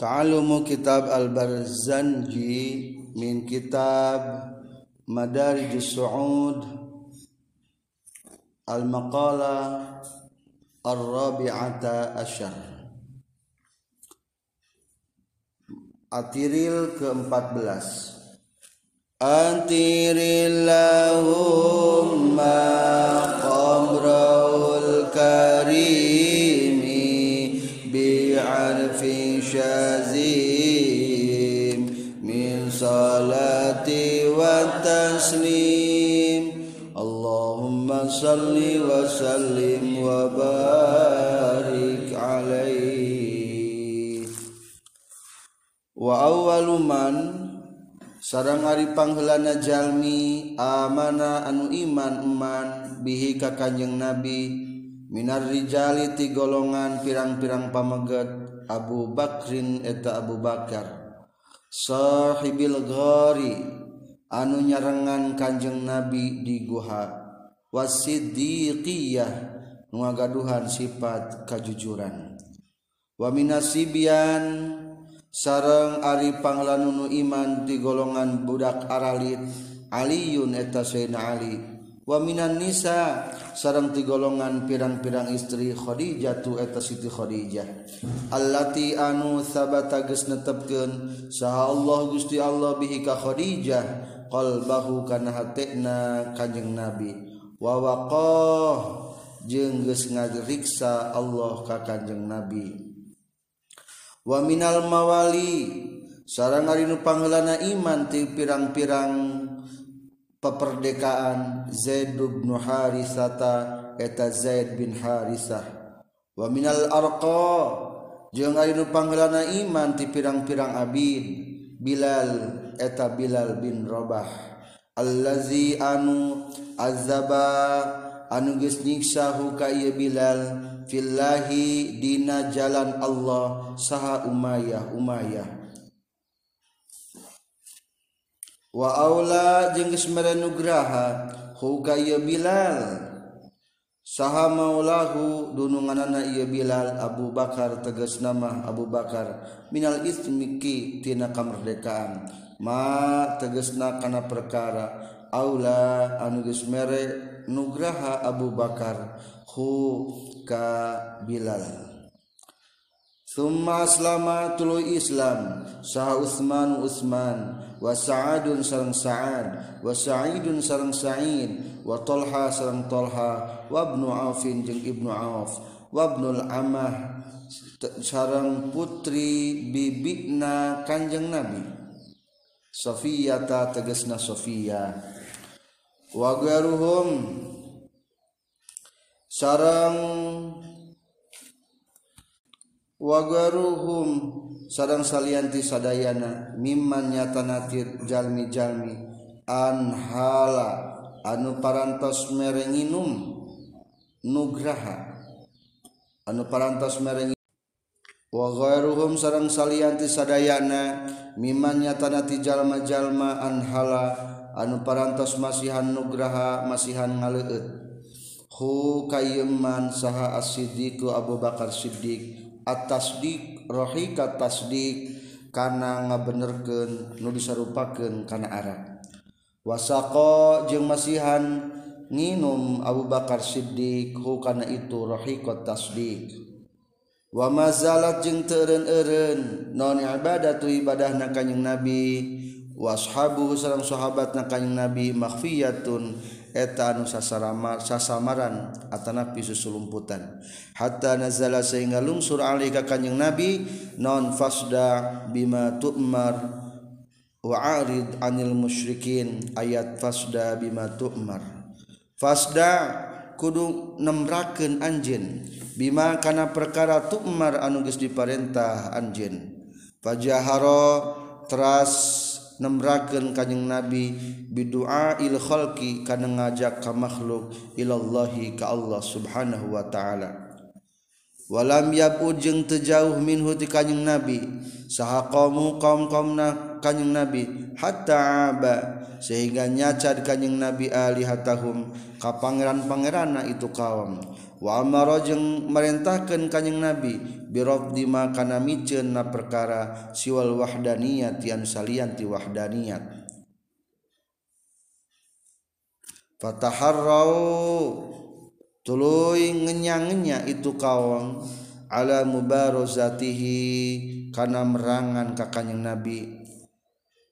Ta'alumu kitab al-Barzanji min kitab Madarijus Su'ud. Al-maqala ar-rabi'ata asyar. Atiril ke-14 Antirillahumma والتسليم اللهم صل وسلم وبارك عليه وأول من sarang ari pangheulana jalmi amana anu iman eman bihi ka kanjeng nabi minar rijali ti golongan pirang-pirang pameget Abu Bakrin eta Abu Bakar sahibil ghari anu nyarengan Kanjeng Nabi di Guha. Wasiddiqiyah nuagaduhan sifat kajujuran. Wa minasibian sareng Ari panglanunu iman di golongan budak aralit Aliun eta Sayyidina Ali. Wa minan nisa sareng ti golongan pirang-pirang istri Khadijatu eta Siti Khadijah. Allati anu sabata geus netepkeun saha Allah Gusti Allah bihi ka Khadijah qolbahu kana hatena kanjeng nabi. Wa waqah jeung geus ngariksa Allah ka kanjeng nabi. Wa minal mawali sareng ari nu pangelana iman ti pirang-pirang peperdekaan Zaid bin Harisata eta Zaid bin Harisah. Wa minal arqa jeung ari nu pangelana iman ti pirang-pirang abid Bilal eta Bilal bin Robah allazi anu azaba anuges nyiksahu ka ieu Bilal fillahi dina jalan Allah saha Umayyah Umayyah. Wa aula jeung geus nugraha ka ieu Bilal. Saha maulahu dununganana ieu Bilal Abu Bakar tegas nama Abu Bakar. Minal ismiki tina kamerdekaan. ma tegesna kana perkara aula anu geus mere nugraha Abu Bakar hu ka Bilal. Summa aslama tulu Islam sah Utsman Utsman wa Sa'adun sareng Sa'ad wa Sa'idun sareng Sa'id wa Talha sareng Talha wa Ibnu Aufin jeung Ibnu Auf wa Ibnul Amah sareng putri bibina Kanjeng Nabi. Sofiyata tegesna Sofia. Wagaruhum. Sarang wagaruhum. Sarang salianti sadayana. Mimman nyatanatir jalmi-jalmi. Anhala anu parantos merenginum. Nugraha. Anu parantos mereng waghairuhum sarang salianti sadayana miman nyatana ti jalma-jalma anhala anu parantos masihan nugraha masihan ngaleueut hu kayyuman saha as-siddiq Abu Bakar Siddiq at-tasdiq rohika tasdiq kana ngabenerkeun nu disarupakeun kana arah wasaqo jeung masihan nginum Abu Bakar Siddiq hu kana itu rohika tasdiq wamazalat jeung teren-eren non ibadah tuh ibadah na nabi. Washabu sarang sahabat na kanyeng nabi makhfiyatun eta anu sasaramar sasamaran atana pisu sulumputan hatta nazala sehingga lungsur alih ka kanjeng nabi non fasda bima tu'mar wa arid anil musyrikin ayat fasda bima tu'mar. Fasda kudu nemrakeun anjeun. Bima kana perkara tumar anuges diparentah anjen Pajaharo teras nembraken kanyeng Nabi bidua il khalqi kana ngajak ka makhluk ilallahi ka Allah subhanahu wa ta'ala. Walam yabu jeung tejauh minhu ti kanyeng Nabi. Saha qamu kaum kaumna kanyeng Nabi hatta aba sehingga nyacad kanyeng Nabi alihatahum ka pangeran-pangeranna itu kaum. Wa amara jeung merentahkeun kanjing nabi birrob di mana micen na perkara siwal wahdaniat yang salianti wahdaniat Fatahharra tulu ngenyangnya itu kawang ala mubarozatihi kana merangan kakanyang nabi.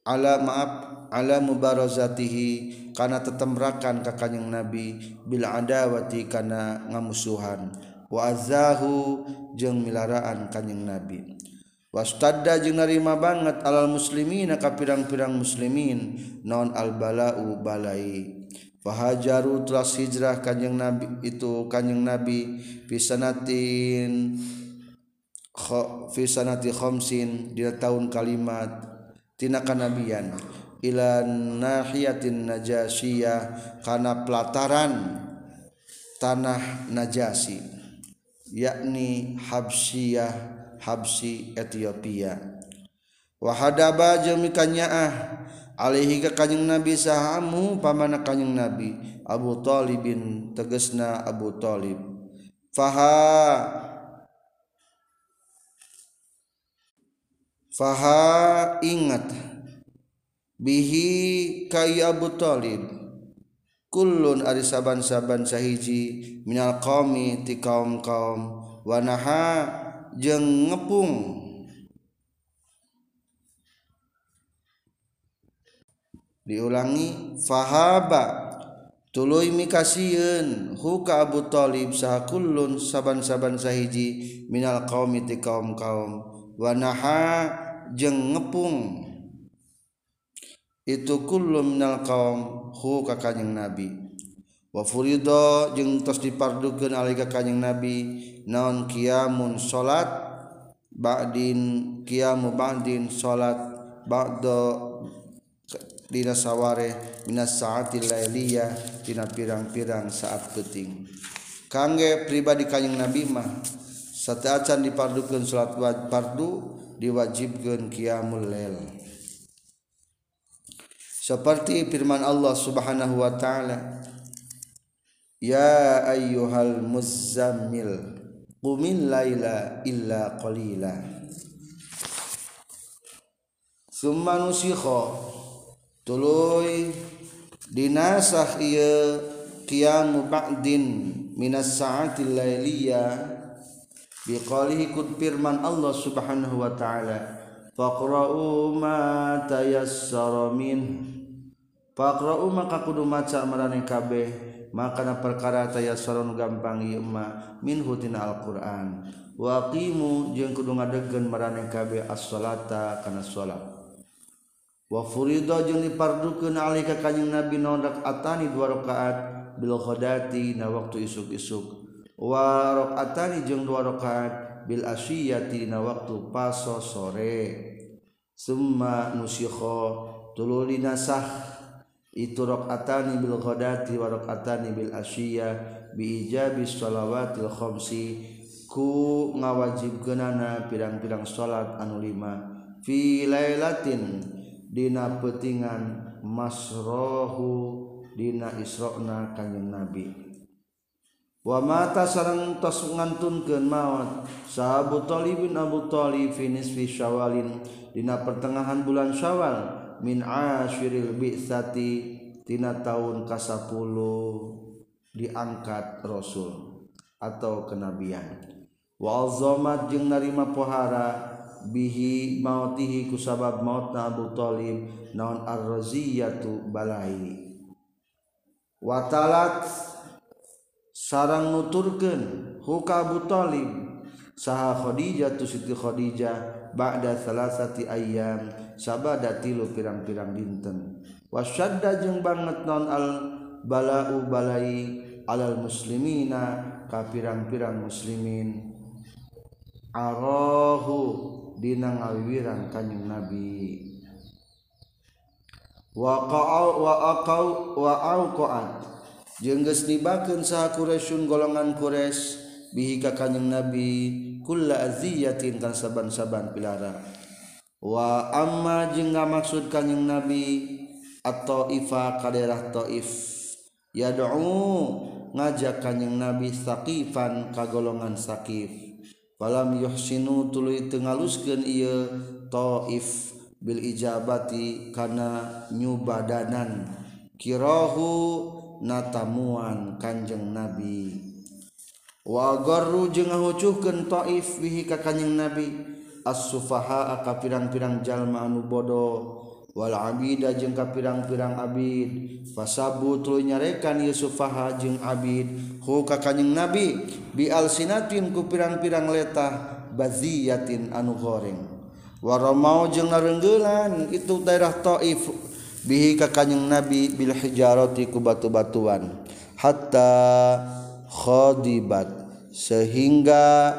Ala maaf ala mubarozatihi kana tetemrakan kakanyang nabi bila adawati kana ngamusuhan. Wa azahu jeung milaraan kanyang nabi. Wastadda jeung narima banget alal muslimina ka pirang-pirang muslimin. Non al bala'u balai. Fahajaru telah hijrah kanjeng nabi itu kanjeng nabi pisanatin fisanati khamsin di tahun kalimat tina kanabian ila nahiyatin najasiyah kana pelataran tanah najasi yakni habsiyah habsi Ethiopia. Wahadaba jeung mikanyaah alaihi ka kanjing nabi sahamu pamana kanjing nabi Abu Thalibin tegesna Abu Thalib faha faha ingat bihi kai Abu Talib kullun ari saban-saban sahiji minal qaumi ti kaum-kaum. Wanaha jeung ngepung. Diulangi fahaba. Tuluy mikasieun. Hu ka Abu Talib saha kullun saban-saban sahiji minal qaumi ti kaum-kaum. Wanaha jeung ngepung itu kullu minal qaum hu ka kanjing nabi. Wa furido jeung tos dipardukeun alih ka kanjing nabi naon qiyamun salat ba'din qiyamu ba'din salat ba'da dina saware minas saatil lailiyah dina pirang-pirang saat penting kangge pribadi kanjing nabi mah sateu acan dipardukeun salat fardu diwajibkeun qiyamul lail. Seperti firman Allah Subhanahu wa taala Ya ayyuhal muzammil qumil laila illa qalila. Summa nusikha tuluy dinasakh ieu qiyamu ba'din minas sa'atil lailiyah biqalihi kud firman Allah Subhanahu wa taala faqra'u ma tayassara min Faqra'u maka kudu maca marane kabeh makana perkara tayassarun gampang ieu ma minhu tina Al-Qur'an. Wa qimu jeung kudu ngadegkeun marane kabeh as-salata kana salat. Wa furida jeung dipardukeun alika kanjing Nabi nondak atani dua rakaat bil ghadati na waktu isuk-isuk. Wa rakaatani jeung dua rakaat bil asyiyati na waktu paso sore. Summa nusikha tululinasah itu rakaatani bil ghadati wa rakaatani bil asyiya bi ijabi shalawatil khamsi. Ku ngawajibkeunana pirang-pirang salat anu lima. Fi lailatin dina petingan masrohu dina isrona kanjeng nabi. Wa mata sareng tos ngantunkeun maot sahabu talibin abu talib finis fi syawalin dina pertengahan bulan syawal min asyiril bi'sati tina tahun ke-10 diangkat rasul atau kenabian. Wa azamat jeung narima pohara bihi mautihi kusabab mautna Abu Thalib naon ar-raziyatu balai. Wa talat sarang nuturkeun huka Abu Thalib saha Khadijah tu Siti Khadijah ba'da salasati ayyam sabada tilu pirang-pirang dinten. Wasyadda jeung banget non al bala'u balai alal muslimina ka pirang-pirang muslimin. Arahu dina ngawiwiran kanjing nabi. Wa qa'au wa aqau wa auqa'at jeung geus dibakeun saha Quraisyun golongan Quraisy bihi ka kanjing nabi kulla aziyatin kan saban-saban pilara wa amma jeung maksud kanjing nabi atau ifa kaderah taif. Yad'u ngajak kanjing nabi saqifan ka golongan saqif. Falam yuhsinu tuluy teu ngaluskeun ieu taif bil ijabati kana nyubadanan. Kirahu natamuan kanjeng nabi. Wa garru jeung ngahucuhkeun taif bihi ka kanjing nabi. as-sufaha ka pirang-pirang jalma anu bodoh wal abida jeung ka pirang-pirang abid. Fasabu tuluy nyarekan ieu sufaha jeung abid. Hu ka kanjing nabi bi alsinatin ku pirang-pirang letah baziyatin anu goreng. Waramau jeung ngareunggelan itu daerah Taif. Bihi ka kanjing nabi bil hijarati ku batu-batuan. Hatta khadibat sehingga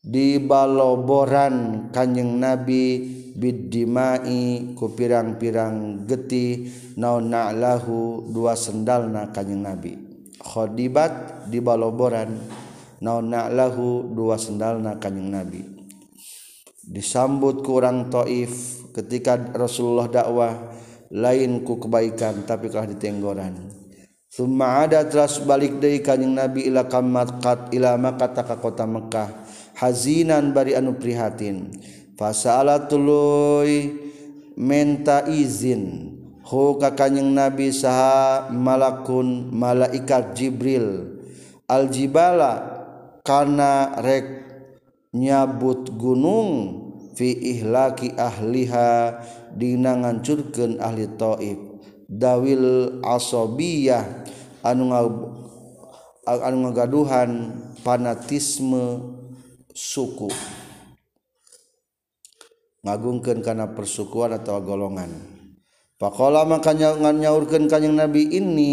di baloboran kanjeng nabi biddimai ku pirang-pirang getih naon na'lahu dua sendalna kanjeng nabi. Khadibat di baloboran naon na'lahu dua sendalna kanjeng nabi. Disambut kurang taif ketika Rasulullah dakwah lain ku kebaikan tapi kalah ditenggoran Summa ada teras balik deui kanjing Nabi ila kamat ila Makkah ka kota Mekah hazinan bari anu prihatin. Fasaala tuluy menta izin. Hu ka kanjing nabi saha malakun malaikat jibril. Aljibala kana rek nyabut gunung fi ihlaki ahliha dina ngancurkeun ahli taif. Dawil asobiyah anu anu ngagaduhan fanatisme suku. Ngagungkan karena persukuan atau golongan. Pakola makanya ngan nyaurkan kanyang nabi ini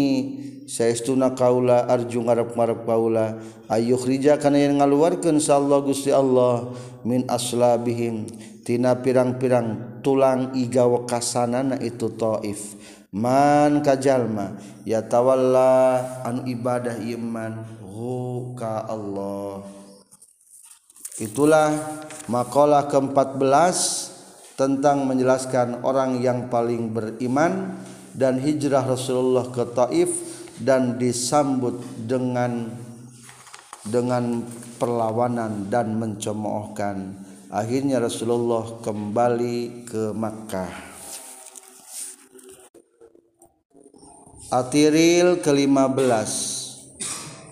saestuna kaula arju ngarep ngarep kaula ayuh rija kana yang ngaluarkan sallallahu gusti Allah min aslabihim. Tina pirang-pirang tulang iga wekasanana itu taif. Man kajalma ya tawalla anu ibadah iman hu ka Allah. Itulah makalah ke-14 tentang menjelaskan orang yang paling beriman dan hijrah Rasulullah ke Taif dan disambut dengan dengan perlawanan dan mencemoohkan. Akhirnya Rasulullah kembali ke Makkah. Atiril ke-15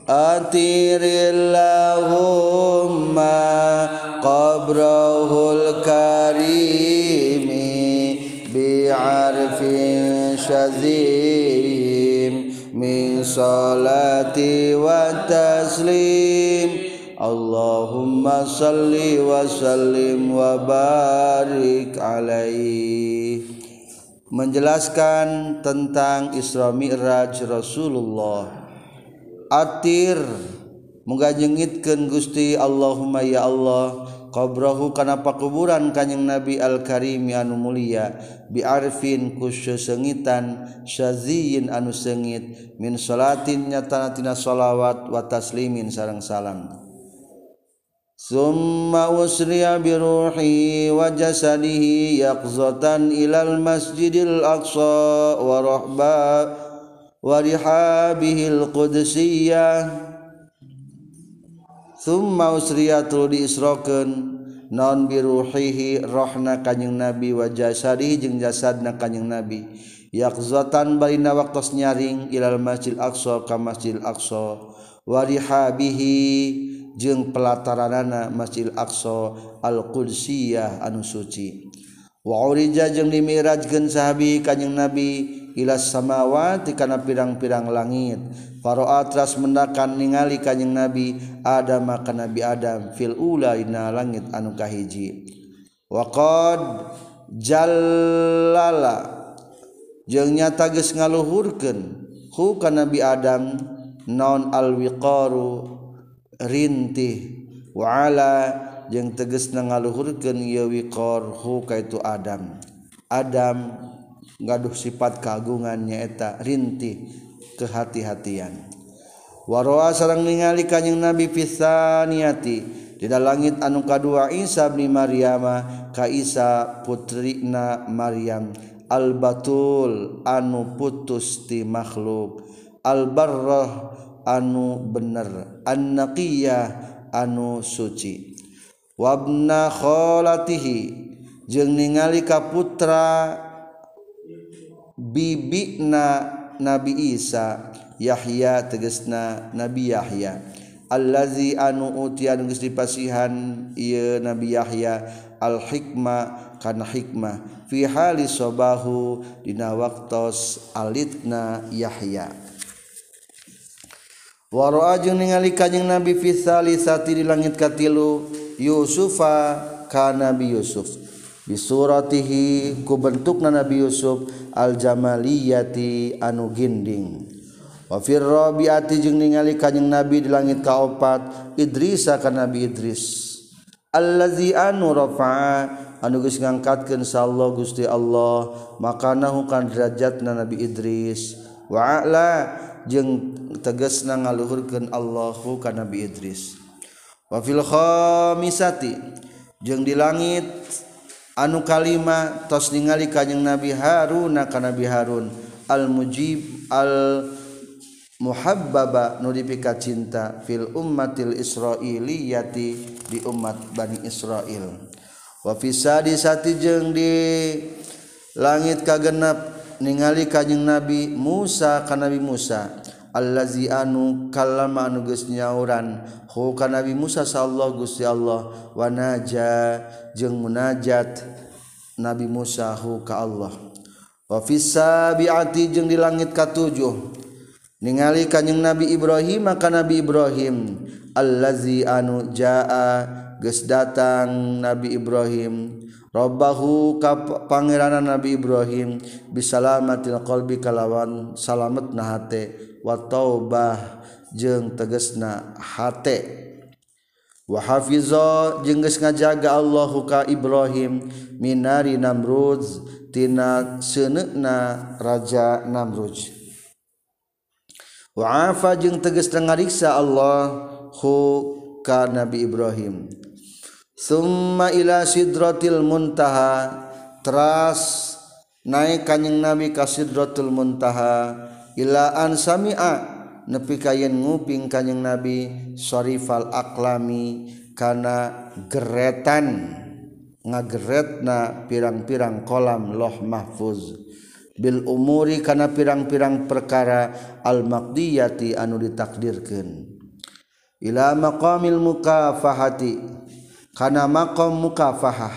atirillahumma qabrahul karimi bi'arfin syazim min salati wa taslim. Allahumma salli wa sallim wa barik alaih. Menjelaskan tentang Isra Mi'raj Rasulullah. atir. Mugajengitkan Gusti Allahumma ya Allah. Qbrohu kanapa kuburan kanyeng nabi Al-karimi anu mulia. Biarfin kusyu sengitan syaziin anu sengit. Min salatin nyatanatina sholawat wa taslimin sarang salam. Summa usriya biruhi wa jasadihi yaqzatan ilal masjidil aqsa wa rahba. warihabihil qudusiyah Thumma usriyatul diisrokeun non biruhihi rohna kanjing nabi wa jasadihi jeung jasadna kanjing nabi yakzatan balina waktos nyaring ilal masjid aqsa ka masjid aqsa warihabihi jeung pelataranana masjid aqsa al qudsiyah anu suci wa urija jeung dimirajkeun sahabi kanjing nabi ilas samawa tikana pirang-pirang langit. Faroa teras mendakan ningali kanjing Nabi Adam maka Nabi Adam fil ula dina langit anu kahiji. Waqad jallala jeung nyata geus ngaluhurkeun hu ka Nabi Adam non alwiqaru rintih. Wa ala jeung tegasna ngaluhurkeun ieu wiqar hu ka itu Adam. Adam gaduh sifat keagungan nyaeta rinti kehati-hatian. Waroa sarang ningali kanyang nabi pisaniati di langit anu kadua Isa bin Maryama ka Isa putrina Maryam al-batul anu putus ti makhluk. Al-barrah anu bener. An-naqiyah anu suci. Wabna kholatihi jeung ningali ka putra bibina Nabi Isa Yahya tegesna Nabi Yahya. Allazi anu utian geus dipasihan ieu Nabi Yahya al hikmah kana hikmah. Fi hali sabahu dina waktos alitna Yahya. Waro ajeng ningali kanjing Nabi Fisali sati di langit katilu Yusufa ka Nabi Yusuf. bisuratihi ku bentukna Nabi Yusuf aljamaliyati anu ginding. Wa firrabiati jeung ningali kanjing Nabi di langit kaopat Idrisa ka Nabi Idris. Allazi anu rafa'a anu geus ngangkatkeun sa Allah Gusti Allah makanahu kan derajatna Nabi Idris. Wa a'la jeung tegasna ngaluhurkeun Allahu ka Nabi Idris. Wa fil khamisati jeung di langit anu kalima tos ningali kanyang Nabi Harun ka Nabi Harun. Al mujib al muhabbaba nudipika cinta fil ummatil israiliyati di umat Bani Israel wa fisadi sati jeung di langit kagenap ningali kanyang Nabi Musa ka Nabi Musa. allazi anu kalama anu geus nyauran. Hu ka Nabi Musa sallallahu Gusti Allah wa naja jeung munajat Nabi Musa hu ka Allah. Wa fis sabiati jeung di langit katujuh. Ningali kanjing Nabi Ibrahim maka Nabi Ibrahim allazi anu jaa geus datang Nabi Ibrahim. Robbahu ka pangerana Nabi Ibrahim bisalamatil qalbi kalawan salamet na hate wa taubah jeung tegesna hate. Wa hafiza jeung geus ngajaga Allahu ka Ibrahim minari Namrud tina seuneuna raja Namrud. Wa afa jeung tegas ngariksa Allah hu ka Nabi Ibrahim. summa ila sidratil muntaha. Teras naik kanjing nabi ka sidratul muntaha. Ila an sami'a. Nepi kayen nguping kanjing nabi sarifal aklami kana geretan. Ngageretna pirang-pirang kolam loh mahfuz. Bil umuri kana pirang-pirang perkara al maqdiyati anu ditakdirkeun. Ila maqamil mukafahati. Karena makom mukafahah.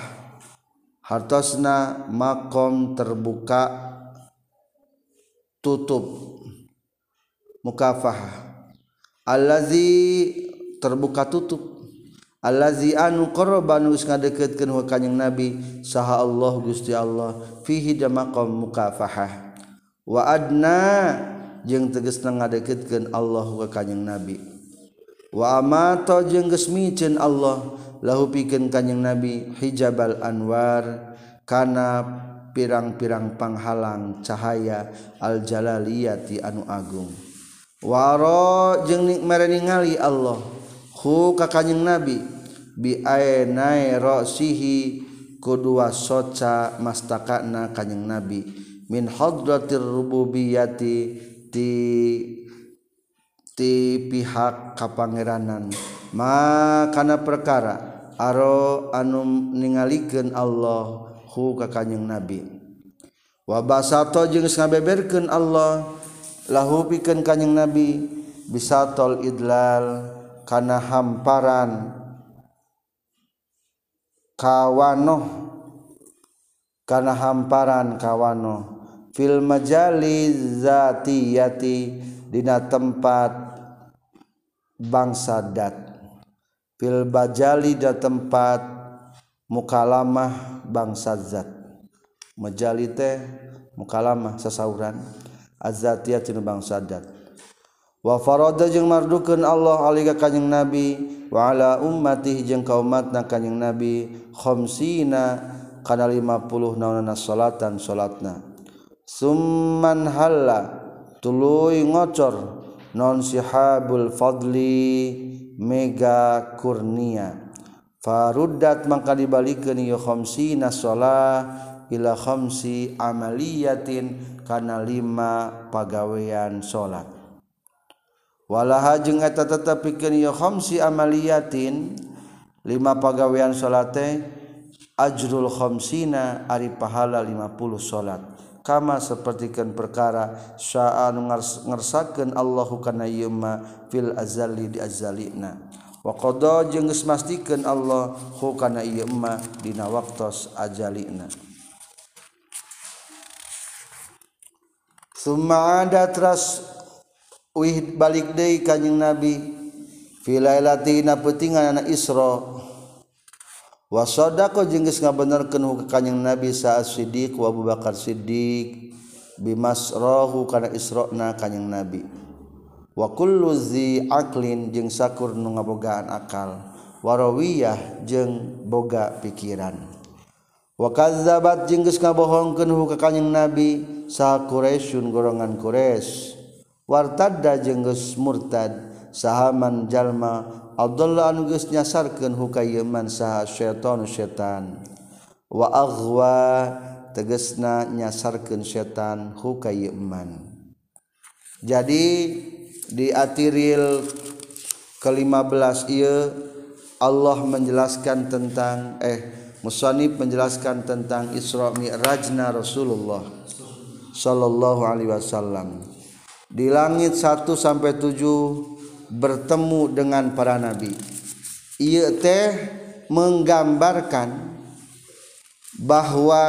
Hartosna makom terbuka tutup. Mukafahah. Allazi terbuka tutup. Allazi anu qarrabanu geus ngadeketkeun ka kanjing nabi saha Allah Gusti Allah. Fihi da maqam mukafahah. Wa adna jeung tegasna ngadeketkeun Allah ka kanjing nabi. Wa amata jeung geus Allah lahu pikeun kanjing nabi hijabal anwar kana pirang-pirang panghalang cahaya al jalaliyati anu agung. Waro jeung nikmare ningali Allah hu ka kanjing nabi bi ainai rasihi kedua soca mastakana kanjing nabi min hadratir rububiyati ti ti pihak kapangeranan. Makana perkara aro anum ningalikeun Allah hu ka kanjeng nabi. Wa basato jeung ngabeberkeun Allah lahu pikeun kanjeng nabi bisatol idlal kana hamparan kawanoh kana hamparan kawanoh. Fil majali zatiyati dina tempat bangsa dat. Fil bajali da tempat mukalamah bangsa zat majali teh mukalamah sasauran. Azatiyah tinu bangsa dat. Wa farada jeung mardukeun Allah aliga kanjing nabi wa ala ummati jeung kaumatna kanjing nabi khamsina kana 50 naonana salatan salatna. Summan halla tuluy ngocor. non sihabul fadli mega kurnia. Faruddat mangka dibalikeun ieu khamsina shalah ila khamsi amaliyatin kana lima pagawean salat walaha jeung eta tetepikeun ieu khamsi amaliyatin lima pagawean salate ajrul khamsina ari pahala 50 salat kama sepertikan perkara syaa ngersakeun Allahu kana ieu ma fil azali di azalina. Wa qada jeung geus mastikeun Allah hu kana ieu ma dina waktos ajalina Summa ada teras wih balik deui kanjing Nabi filailatina peutingan anak Isra. wasoda jeung jenggis ngabenerkeun benerken kanyang nabi saat Sidik Abu Bakar Sidik bimasrahu karena Isrona kanyang nabi. Wakulzi aqlin jeung sakur nu ngabogaan akal. Warawiyah jeung boga pikiran. Wakazabat jenggis ngabohongken ka kanyang nabi sa Quraisyun golongan Quraisy wartada geus murtad sahaman jalma Abdullah anuges nyasarkan hukayeman saha setan setan. wa aghwa tegesna nyasarkan setan hukayeman jadi di atiril ke-15 ia Allah menjelaskan tentang eh Musanib menjelaskan tentang Isra Mi'rajna Rasulullah sallallahu alaihi wasallam di langit 1 sampai 7 bertemu dengan para nabi. Ia teh menggambarkan bahwa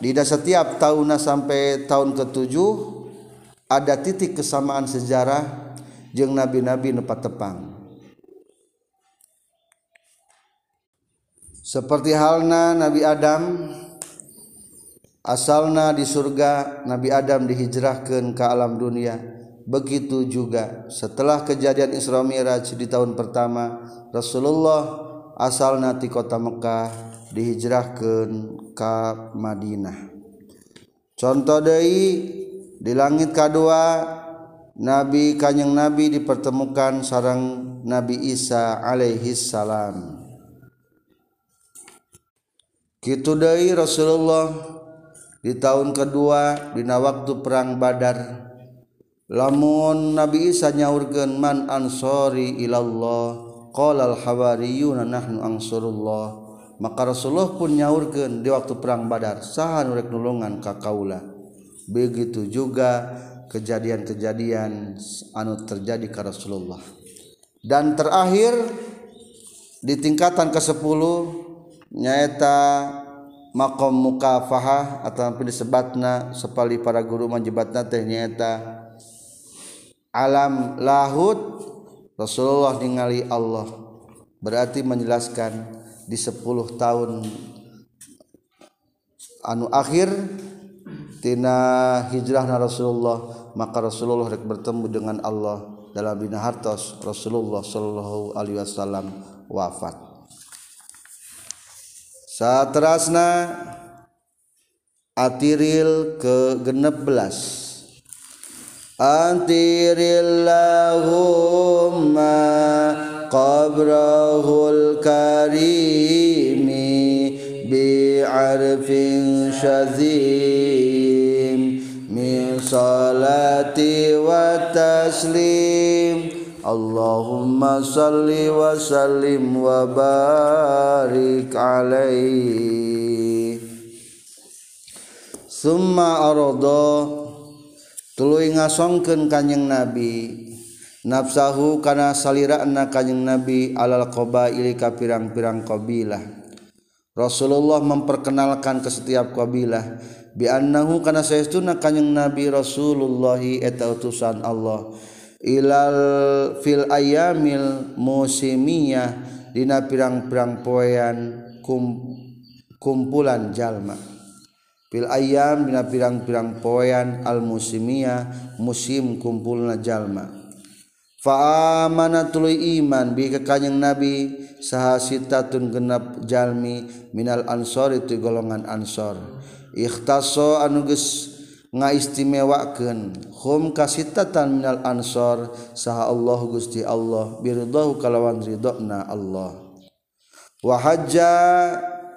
tidak setiap tahunnya sampai tahun ke-7 ada titik kesamaan sejarah jeung nabi-nabi nepat tepang. Seperti halna Nabi Adam asalna di surga Nabi Adam dihijrahkan ke alam dunia. Begitu juga setelah kejadian Isra Miraj di tahun pertama Rasulullah asal nati kota Mekkah dihijrahkan ke Madinah. Contoh dari di langit kedua Nabi Kanyeng Nabi dipertemukan sarang Nabi Isa alaihi salam. Gitu dari Rasulullah di tahun kedua di waktu perang Badar lamun Nabi Isa nyaurgen man ansori ilallah qala al hawariyuna nahnu ansurullah. Maka Rasulullah pun nyaurgen di waktu perang Badar saha nu rek nulungan ka kaula. Begitu juga kejadian-kejadian anu terjadi ka Rasulullah. Dan terakhir di tingkatan ke-10 nyaeta makom mukafahah atau disebatna sepali para guru menjebatna teh nyaeta alam lahut Rasulullah ningali Allah berarti menjelaskan di 10 tahun anu akhir tina hijrahna Rasulullah maka Rasulullah rek bertemu dengan Allah dalam bina hartos Rasulullah Shallallahu Alaihi Wasallam wafat. Saat terasna atiril ke 16 أنتر اللهم قبره الكريم بعرف شذيم من صلاة وتسليم اللهم صل وسلم وبارك عليه ثم أرضاه tulu ngasongkeun kanyang nabi. Nafsahu kana salirana kanyang nabi alal qabaili ka pirang-pirang qabilah. Rasulullah memperkenalkan ke setiap qabilah. Bi annahu kana saestuna kanjeng nabi Rasulullah eta utusan Allah. Ilal fil ayamil musimiyah dina pirang-pirang poean kum, kumpulan jalma. fil ayam bina pirang-pirang poean al musimia musim kumpul jalma. Fa amana iman bi ka kanjing nabi saha sitatun genap jalmi minal ansor itu golongan ansor. Ikhtaso anu geus ngaistimewakeun hum kasitatan minal ansor saha Allah Gusti Allah birdahu kalawan ridona Allah. Wa hajja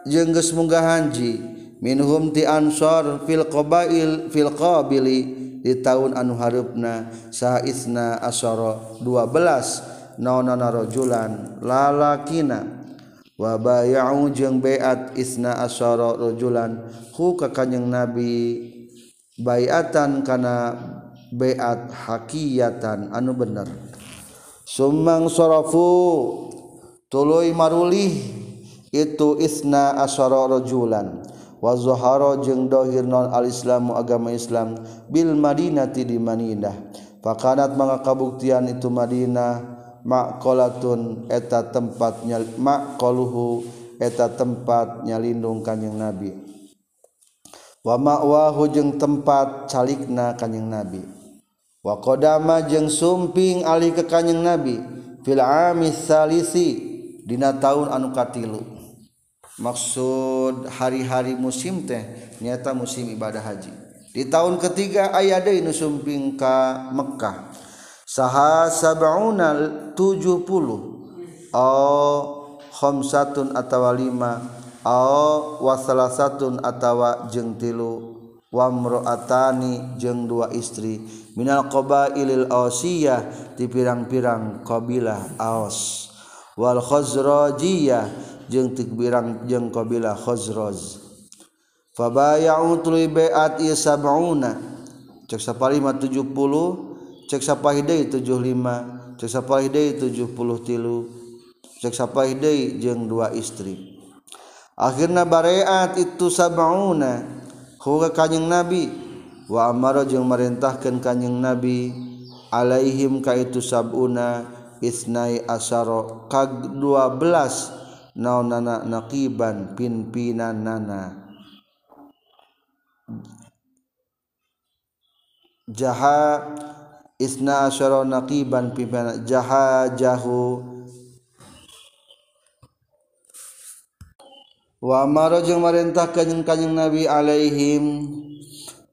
jeung geus munggah haji minhum ti ansor fil qabail fil qabili di tahun anu harupna saisna asoro 12 naonana rajulan lalakina. Wa bayau jeung beat isna asoro rajulan hu ka nabi baiatan kana beat hakiyatan anu bener. Sumang sorofu tuluy marulih itu isna asoro rajulan wazoharo jeung dhohir non al-islamu agama Islam Bil Madinati di Madinah. Pakanat maka kabuktian itu Madinah? Makkolatun eta tempatnya makkoluhu eta tempat nyalindung kanyeng nabi. Wamawahu jeung tempat calikna kanyeng nabi. Wakodama jeung sumping Ali ke kanyeng nabi. Fil amis salisi dina tahun anu katilu. maksud hari-hari musim teh nyata musim ibadah haji. Di tahun ketiga ayah deh nusumping ka Mekkah. Saha sab'unal 70 au khamsatun atawa lima. Au wasalasatun atawa jeng tilu. Wamroatani jeng dua istri. Minal qabailil ausiyah di pirang-pirang qabilah aus wal khazrajiyah jeung ti birang jeung qabila Khazraj. Fabaya'u tuluy bai'at ieu sab'una. Cek sapalima 70 cek sapahih deui 75 cek sapahih deui 73 cek sapahih deui jeung dua istri. Akhirna bareat itu sab'una. Huga kanjing nabi. Wa amara jeung marintahkeun kanjing nabi. Alaihim ka itu sab'una isnai asaro kag 12 na nana nakiban pinpinan nana jaha Isna asyara naqiban pimpinan jaha jahu. Wa amara jeung marintah kanjing kanjing nabi alaihim.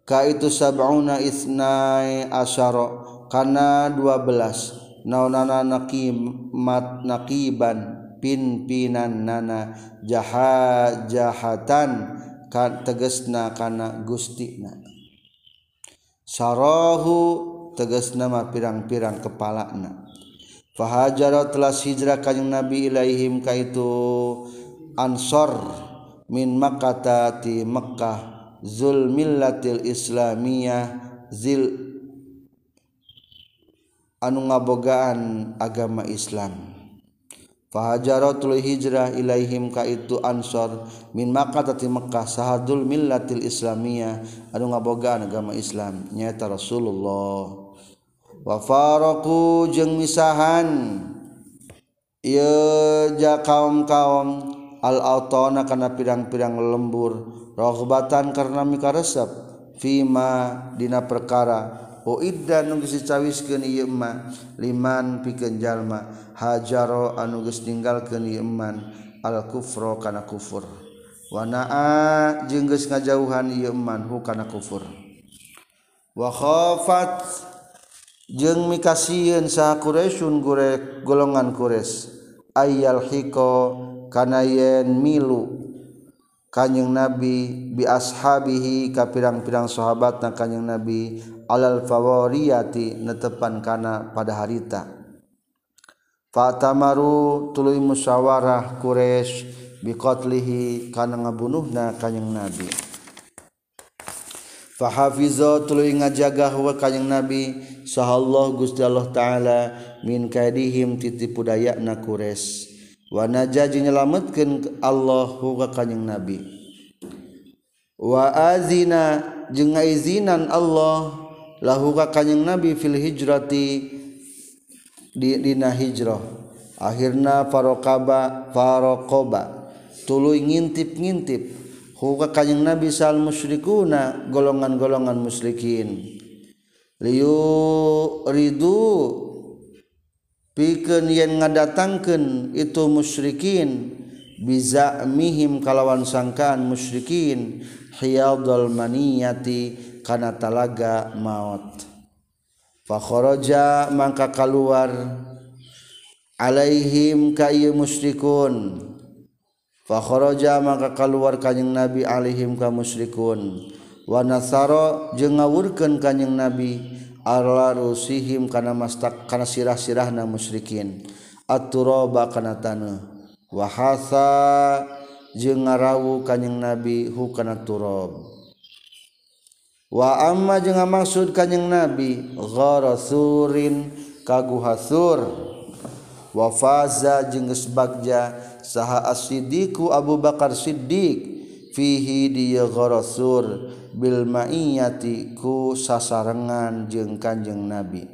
Ka itu sab'una isnai asyara. Kana 12 naunana naqimat naqiban pinpinan nana jaha jahatan kan tegesna kana gustina. Sarahu tegas nama pirang-pirang kepalana. Fahajaro telah hijrah kanjeng nabi ilaihim ka itu ansor min makata ti Mekkah zul millatil islamiyah zil anu ngabogaan agama Islam. Fahajaratul hijrah ilaihim ka itu ansor min maka tati Mekah sahadul millatil islamiyah. Anu ngabogaan agama Islam nyata Rasulullah. Wa faraku jeung misahan. Ya ja kaum-kaum al autana kana pirang-pirang lembur raghbatan karena mikaresep fima dina perkara Uidda nugis dicawiskeun ieu emma liman pikeun jalma hajaro anu geus ninggalkeun ieu al kufra kana kufur. Wa naa jeung geus ngajauhan ieu hu kana kufur. Wa khafat jeung mikasieun sa quraisyun gurek golongan quraisy ayyal hiko kana yen milu. Kanjeng nabi bi ashabihi ka pirang-pirang sahabatna kanjeng nabi alal fawariyati netepan kana pada harita. Fatamaru tuluy musyawarah Quraisy biqatlihi kana ngabunuhna kanjing Nabi. Fahafizo tuluy ngajagah wa kanjing Nabi sahallahu Gusti Allah taala min kaidihim titipu dayana Quraisy wa najaji nyelametkeun Allah ka kanjing Nabi. Wa azina jeung ngaizinan Allah lahu ka kanjing nabi fil hijrati di dina hijrah. Akhirna farokaba farokoba tuluy ngintip-ngintip. Huwa kanjing nabi sal musyrikuna golongan-golongan musyrikin. Liu Ridhu piken yen ngadatangkan itu musyrikin bisa mihim kalawan sangkaan musyrikin hiyadul maniyati kana talaga maut. Fakhoroja mangka keluar alaihim ka ieu musyrikun. Fakhoroja mangka keluar kanjing nabi alaihim ka musyrikun. Wa nasara jeung ngawurkeun kanjing nabi arla rusihim kana mastak kana sirah-sirahna musyrikin. Aturaba kana taneuh wa hasa jeung ngarawu kanjing nabi hu kana turab. wa amma jeung maksud kanjing nabi gharazurin kaguhasur wa faza jeung geus bagja saha asidiku Abu Bakar Siddiq fihi dieu gharasur bil ma'iyati ku sasarengan jeung kanjeng nabi.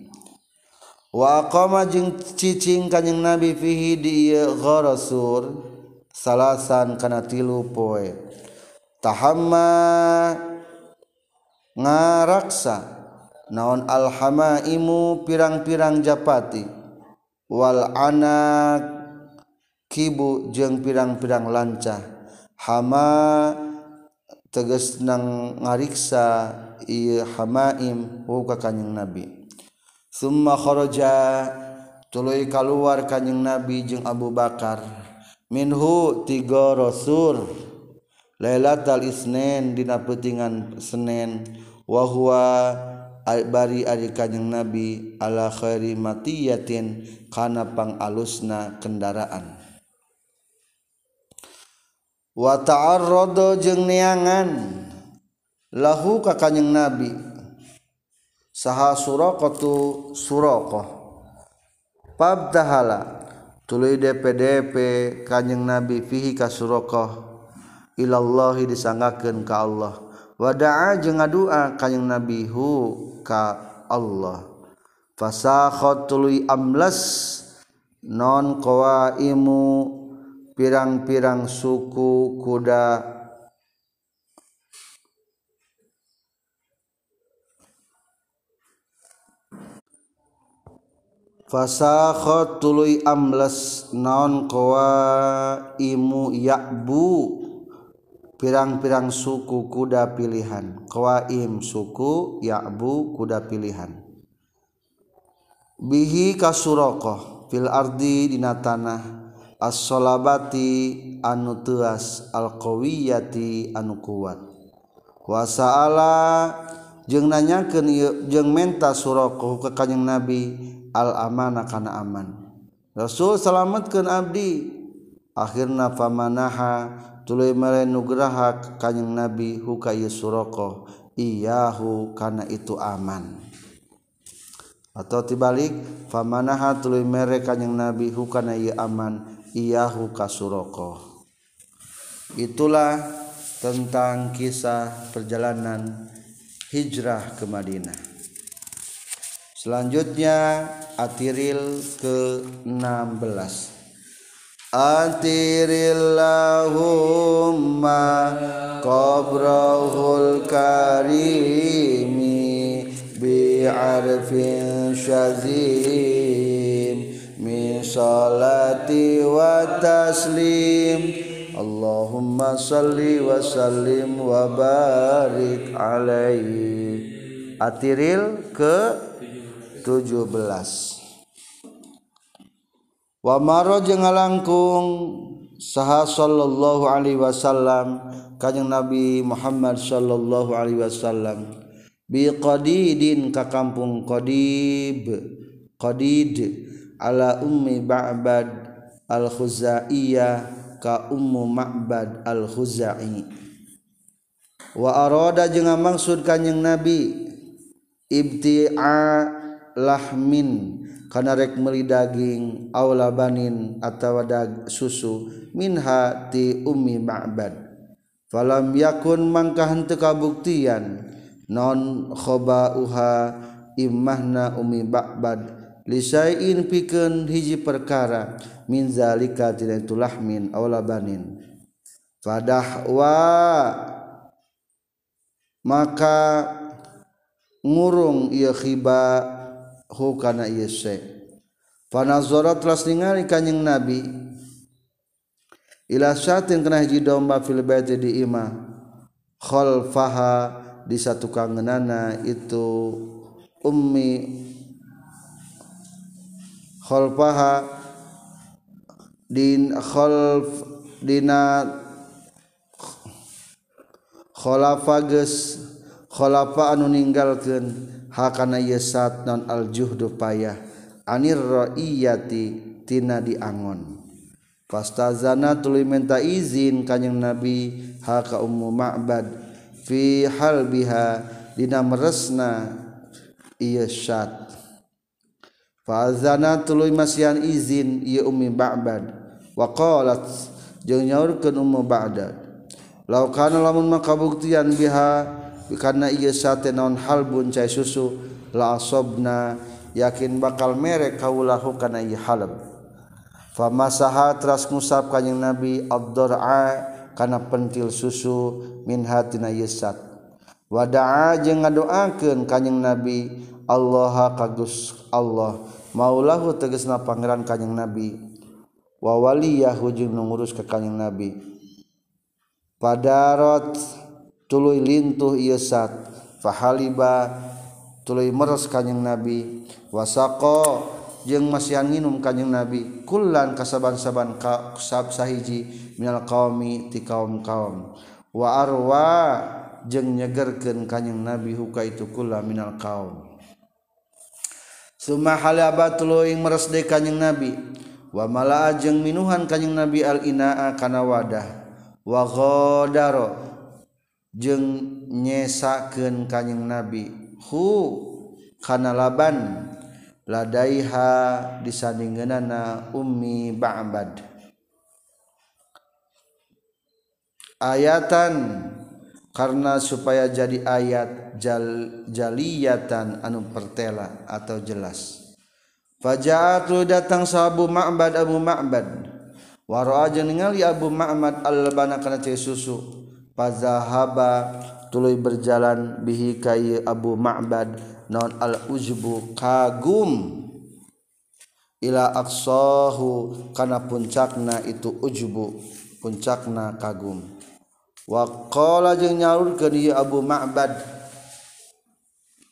Wa qama jeung cicing kanjeng nabi fihi dieu gharasur salasan kana tilu poe. Tahamma ngaraksa. Naon alhamaimu pirang-pirang japati. Wal anak. Kibu jeung pirang-pirang lancah hama teges nang ngariksa ieu hamaim ka kanjing nabi. Summa kharaja. Tuluy kaluar kanjing nabi jeung Abu Bakar. Minhu tiga rasul. Lailatul Isnin dina peutingan Senin wa huwa bari ari kanjing Nabi ala khairi matiyatin kana pangalusna kendaraan. Wa ta'arrada jeung neangan lahu ka kanjing Nabi saha suraqatu suraqah pabtahala tuluy DPDP kanjing Nabi fihi ka suraqah ilallahi disangakeun ka Allah. Wadaa jeung ngadua kanjing nabi hu ka Allah. Fasakhatului amlas non qawaimu pirang-pirang suku kuda. Fasakhatului amlas non qawaimu ya'bu. pirang-pirang suku kuda pilihan. Kwaim suku yabu kuda pilihan. Bihi kasurokoh fil ardi dina tanah. As-solabati anu tuas al-qawiyati anu kuat. Wasaala jeung nanyakeun jeung menta suraqah ka kanjing nabi al-amana kana aman. Rasul salametkeun abdi. Akhirna famanaha tuluy mere nugraha kanjing nabi hukaya suroko iyahu kana itu aman. Atau tibalik famanaha tuluy mere kanjing nabi hukana ieu iya aman iyahu kasuroko itulah tentang kisah perjalanan hijrah ke Madinah. Selanjutnya Atiril ke-16 Atirillahumma qabrahul karimi bi'arfin syazim min salati wa taslim. Allahumma salli wa sallim wa barik alaihi Atiril ke 17 wamaro jeung ngalangkung saha sallallahu Alaihi Wasallam kanyang Nabi Muhammad sallallahu Alaihi Wasallam. Bi qadidin ka kampung qadib. Qadid ala ummi ba'bad al-khuzaiyah ka ummu ma'bad al-khuzai. Wa arada jeung maksud kanjing Nabi ibti'a lahmin karena rek meli daging aula banin atawa dag susu minha ti ummi ma'bad. Falam yakun mangka henteu kabuktian non khaba'uha immahna ummi ba'bad. Lisain pikeun hiji perkara min zalika tina itu lahmin aula banin. Fadahwa maka ngurung ieu khiba hukana yese fanazara telas ningali kanjing nabi. Ila syatin kena hiji domba fil baiti di imah khalfaha di satu kangenana itu ummi. Khalfaha din khalf dina khalafa geus khalafa anu ninggalkeun hakana yesat non al juhdu payah. Anir raiyati tina diangon. Pastazana tuluy minta izin kanjing nabi ha ka ummu ma'bad fi hal biha dina meresna ieu syat fa azana tuluy masian izin ieu ummi ma'bad. Wa qalat jeung nyaurkeun ummu ba'dad law kana lamun makabuktian biha karena ia sate non halbun cai susu la asobna yakin bakal merek kaulahu karena ia halab famasaha teras ngusap kanjeng nabi ad-dar'a kana pentil susu min hatina yesat wada'a jeung ngadoakeun kanjing nabi Allah kagus Allah maulahu tegasna pangeran kanjing nabi. Wa waliyah jeung ngurus ka kanjing nabi. Padarot tuluy lintuh ieu sat fahaliba tuluy meres kanjing nabi wasaqo jeung masian nginum kanjing nabi kullan kasaban-saban ka sahiji minal qaumi ti kaum-kaum. Wa arwa jeung nyegerkeun kanjing nabi huka itu kula minal qaum. Summa halaba tuluy meres de kanjing nabi. Wa malaa jeung minuhan kanjing nabi al inaa kana wadah. Wa ghadara jeung nyesakeun kanyeng nabi. Hu kana laban. Ladaiha disandingeunana ummi ba'bad. Ayatan karena supaya jadi ayat jal, jaliyatan anu pertela atau jelas. Faja'atu datang sahabu ma'bad abu ma'bad. Waro aja ningali abu ma'bad al-bana kana susu. Fazahaba tuluy berjalan bihi kai Abu Ma'bad non al-ujbu kagum. Ila aqsahu kana puncakna itu ujbu puncakna kagum. Wa qala jeung nyaurkeun ieu Abu Ma'bad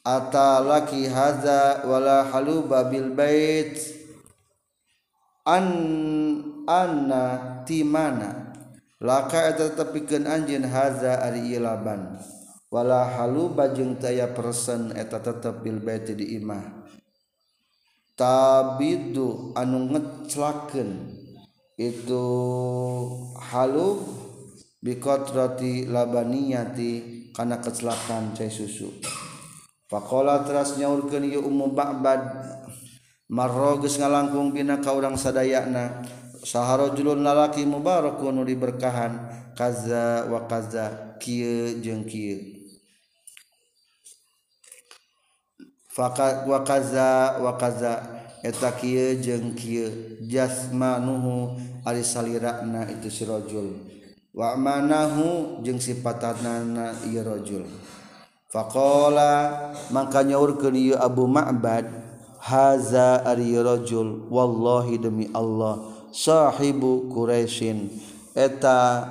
atalaki hadza wala haluba bil bait? An anna timana laka eta tepikeun anjeun haza ari laban. Wala halu bajeng taya persen eta tetep bil baiti di imah. Tabidu anu ngeclakeun. Itu halu bikotrati labaniyati karena kecelakaan cai susu. Pakola teras nyaurkeun ieu umum ba'bad marro geus ngalangkung bina ka urang sadayana. saharajulun lalaki mubarakun nu diberkahan. Kaza wa kaza. Kieu jeung kieu. Faka wa kaza wa kaza. Eta kieu jeung kieu. Jasmanuhu ari salirana itu si rajul. Wa manahu jeung sipatanna ieu rajul. Faqala mangka nyaurkeun ieu Abu Ma'bad haza ari rajul wallahi demi Allah sahibu Quraisyin eta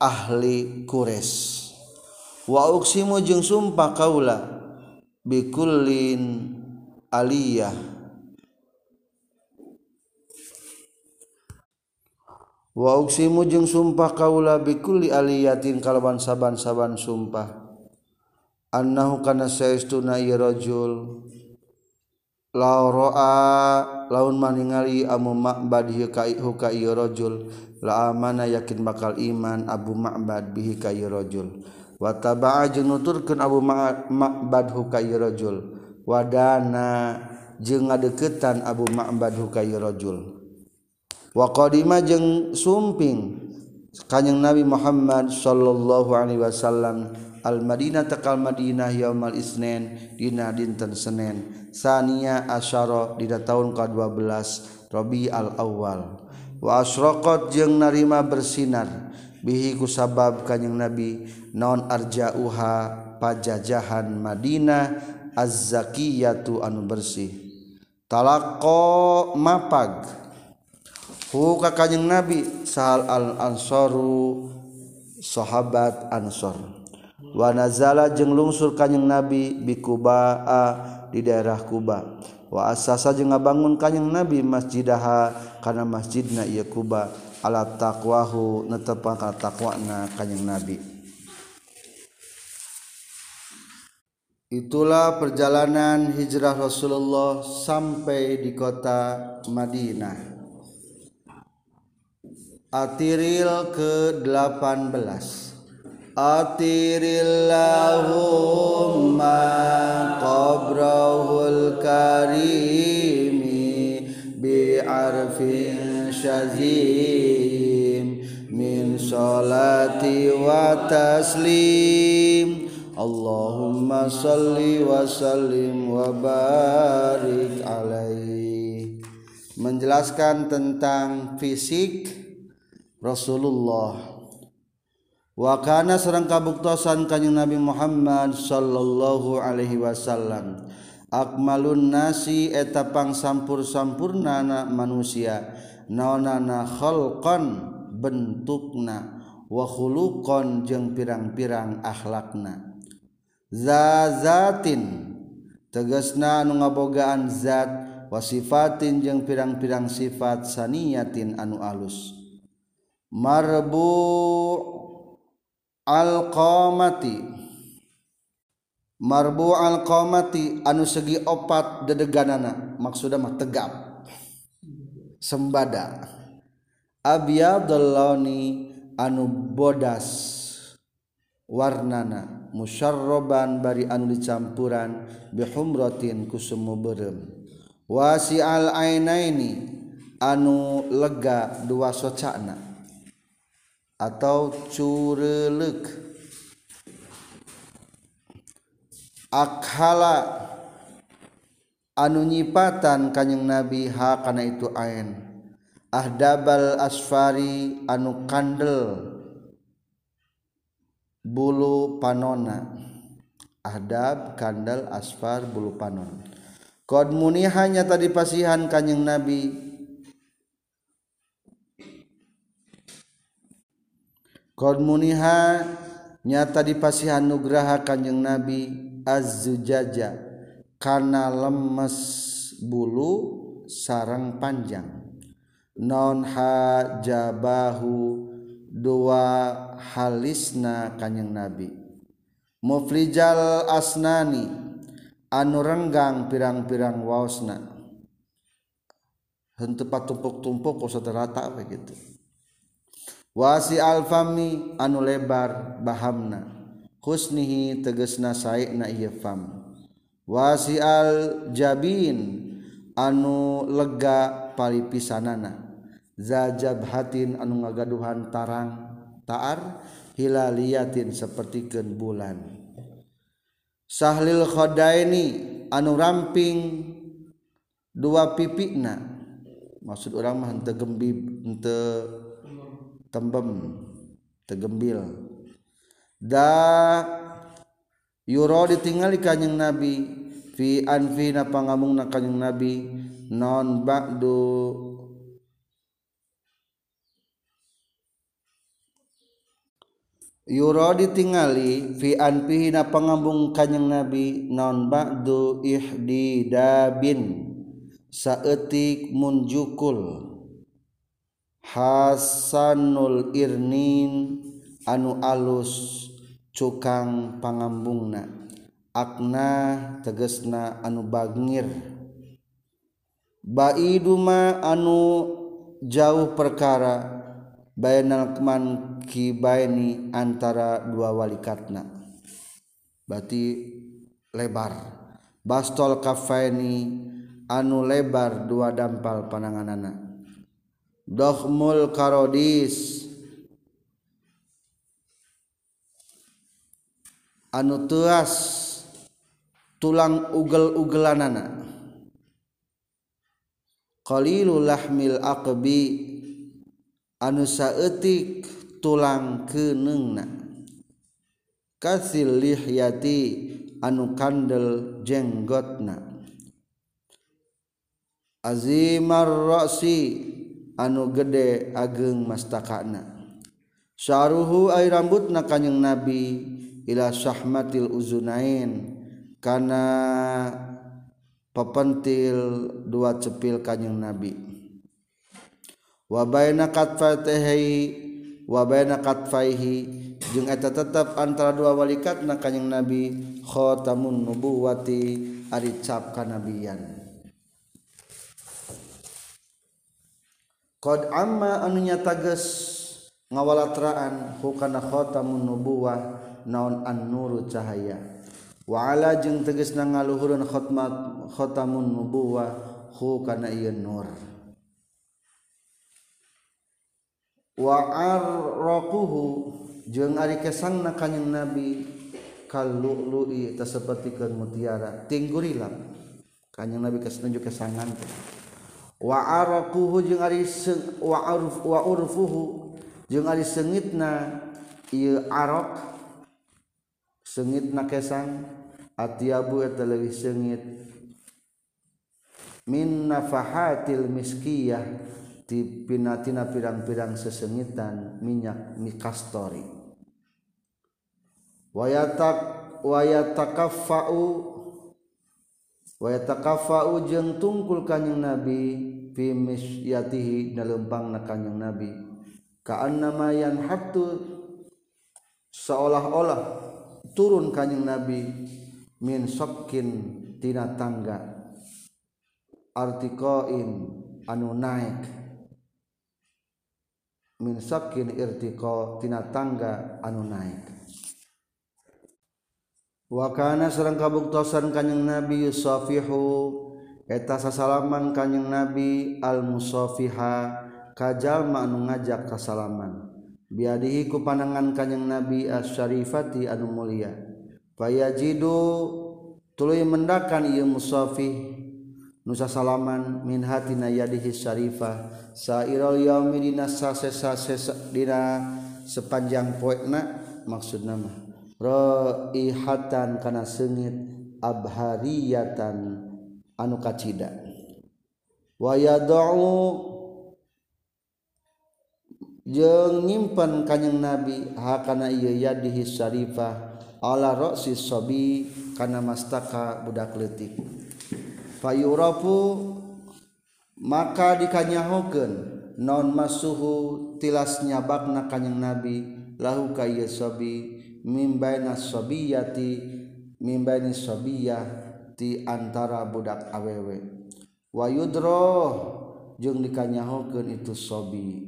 ahli Quraisy. Wa uksimu jeung sumpah kaula bikullin aliyah. Wa uksimu jeung sumpah kaula bikulli aliyatin kalawan saban-saban sumpah. Annahu kana saestuna rajul. laroa laun maningali amu ma'bad hu ka ieu rajul. La amana yakin bakal iman Abu Ma'bad bihi ka ieu rajul. Wa taba'a jeung nuturkeun Abu Ma'bad hu rajul. Wadana jeung ngadeukeutan Abu Ma'bad hu rajul. Wa qadima jeung sumping kanjing Nabi Muhammad sallallahu alaihi wasallam Al-Madinah takal Madinah yaumal Isnin dina dinten Senin Sania asyara dina taun ka-12 Rabi al-awwal wa asraqat jeung narima bersinar bihi kusabab kanjing Nabi naon arjauha pajajahan Madinah az-zakiyatu anu bersih. Talaqo mapag. Hu ka kanjing Nabi sahal al-ansaru sahabat ansor. Wa nazala jeung lungsur kanyeng nabi bi Kuba di daerah Kuba. Wa asasa jeung ngabangun kanyeng nabi masjidaha kana masjidna ieu Kuba. Alat takwahu netepang ka takwana kanjing Nabi. Itulah perjalanan hijrah Rasulullah sampai di kota Madinah. Atiril ke-18 Atirillahumma qabrahul karimi bi arfin syazim min salati wa taslim. Allahumma salli wa sallim wa barik alaihi menjelaskan tentang fisik Rasulullah wakana serang kabuktosan kanyang Nabi Muhammad sallallahu Alaihi Wasallam. Akmalun nasi etapang sampur-sampurna na manusia. Naonana khalqan bentukna. Wa khuluqan jeung pirang-pirang akhlakna. Zazatin tegasna anu ngabogaan zat. Wasifatin jeung pirang-pirang sifat saniyatin anu alus. Marbu alqamati. Marbu alqamati anu segi opat dedeganana. Maksudnya mah tegap. Sembada. Abyadul launi anu bodas warnana. Musyarroban bari anu dicampuran bihumratin kusemu berem wasi al ainaini anu lega dua socana atau cureluk akhala anu nyipatan kanyeng nabi ha kana itu ain ahdabal asfari anu kandel. Bulu panona. Ahdab kandel asfar bulu panon kod muniha nyata dipasihan kanyeng nabi. Qmuniha nyata dipasihan nugraha Kanjeng Nabi azzujaja karena lemes bulu sarang panjang. Non hajabahu dua halisna Kanjeng Nabi. Muflijal asnani anu renggang pirang-pirang waosna. Henteu patumpuk-tumpuk ku rata begitu wasi alfami anu lebar bahamna. Husnihi tegesna saena ieu fam. Wasi al jabin anu lega palipisanana. Zajab hatin anu ngagaduhan tarang taar hilaliyatin sapertikeun bulan. Sahlil khodaini anu ramping dua pipikna maksud orang mah henteu gembib henteu tembem tegembil. Da yuro ditinggali kanyang nabi. Fi anfi na pangamung na kanyang nabi. Non ba'du. Yuro ditingali. Fi anfi na pangambung kanyang nabi. Non ba'du ihdidabin. Saetik munjukul Hasanul Irnin anu alus cukang pangambungna. Akna tegesna anu bagir Baiduma anu jauh perkara Baynalman kibaini antara dua walikatna. Berarti lebar. Bastol kafaini anu lebar dua dampal pananganana. Dohmul karodis. Anu tuas tulang ugel-ugelanana. Qalilul lahmil aqbi. Anu saeutik tulang keneungna kasil lihyati anu kandel jenggotna. Azimar ra'si. anu gede ageng mastakana. Syaruhu ay rambut na kanyang nabi ila syahmatil uzunain kana pepentil dua cepil kanyang nabi. Wa baina katfaihi wa baina katfaihi jeung eta tetep antara dua walikat na kanyang nabi khatamun nubuwati ari cap kanabian. Qad amma anu nyata geus ngawalatraan hukana khatamun nubuwah naon an-nuru cahaya. Wa ala jeung tegasna ngaluhureun khatmat khatamun nubuwah hukana ieu nur. Wa arraquhu jeung ari kesangna kanjing Nabi kalulu'i teh sapertikeun mutiara tinggurilam. Kanjing Nabi kasunjuk kesangan teh. waarakuhu jeung ari wa arf wa urfuhu jeung ari sengitna ieu arok sengitna kesang atiabu eta leuwih sengit. Min nafahatil miskiyah ti pinatina pirang-pirang sesengitan minyak mikastori. Wayatak wayatakaffa'u watakafa'u jeung tungkul kanjing nabi fi misyatihi dalempang na kanjing nabi. Ka'annama yanhattu seolah-olah turun kanjing nabi min sokkin tina tangga. Artikoin anu naik. Min sokkin irtiqa tina tangga anu naik. wakana serang kabuktosan kanyeng nabi yusofihu eta sasalaman kanyeng nabi al musofiha kajal anu ngajak kasalaman. Biadihi ku panangan kanyeng nabi asyarifati anu mulia. Fayajidu tuluy mendakan ieu musafih nusa salaman min hatina yadihi syarifah sairul yaumi dina sasesa sesa dina sepanjang poekna maksud nama roihatan kana sengit abhariyatan anu kacida. Wa yad'u jeung nyimpen kanjing nabi hakana ieu yadihi syarifah ala ra'si sabi kana mastaka budak leutik. Fayurafu maka dikanyahokeun non masuhu tilas nyabakna kanjeng nabi lahu ka ieu sabi mimbaina sobiyati mimbaini sobiyah ti antara budak awewe. Wayudro jeung dikanyahokeun itu sobi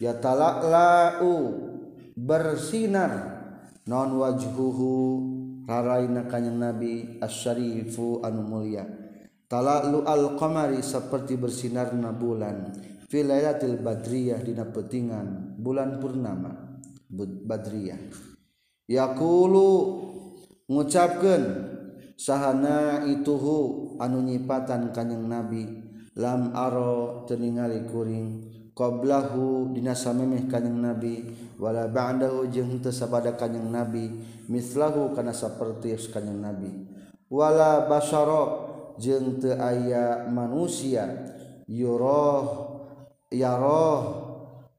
yatala'la'u bersinar. Non wajhuhu raraina kanyang nabi asyarifu anu mulia. Tala'lu al-qamari seperti bersinarna bulan. Fi lailatil badriyah dina petingan bulan purnama. Badriyah. yakulu ngucapkan sahana ituhu anu nyipatan kanyang nabi. Lam aro teningali kuring. Qoblahu dina samemeh kanyang nabi. Wala ba'dahu jeung teu sabada kanyang nabi. Mislahu kana saperti kanyang nabi. Wala basyara jeung teu aya manusia. Yuroh yaroh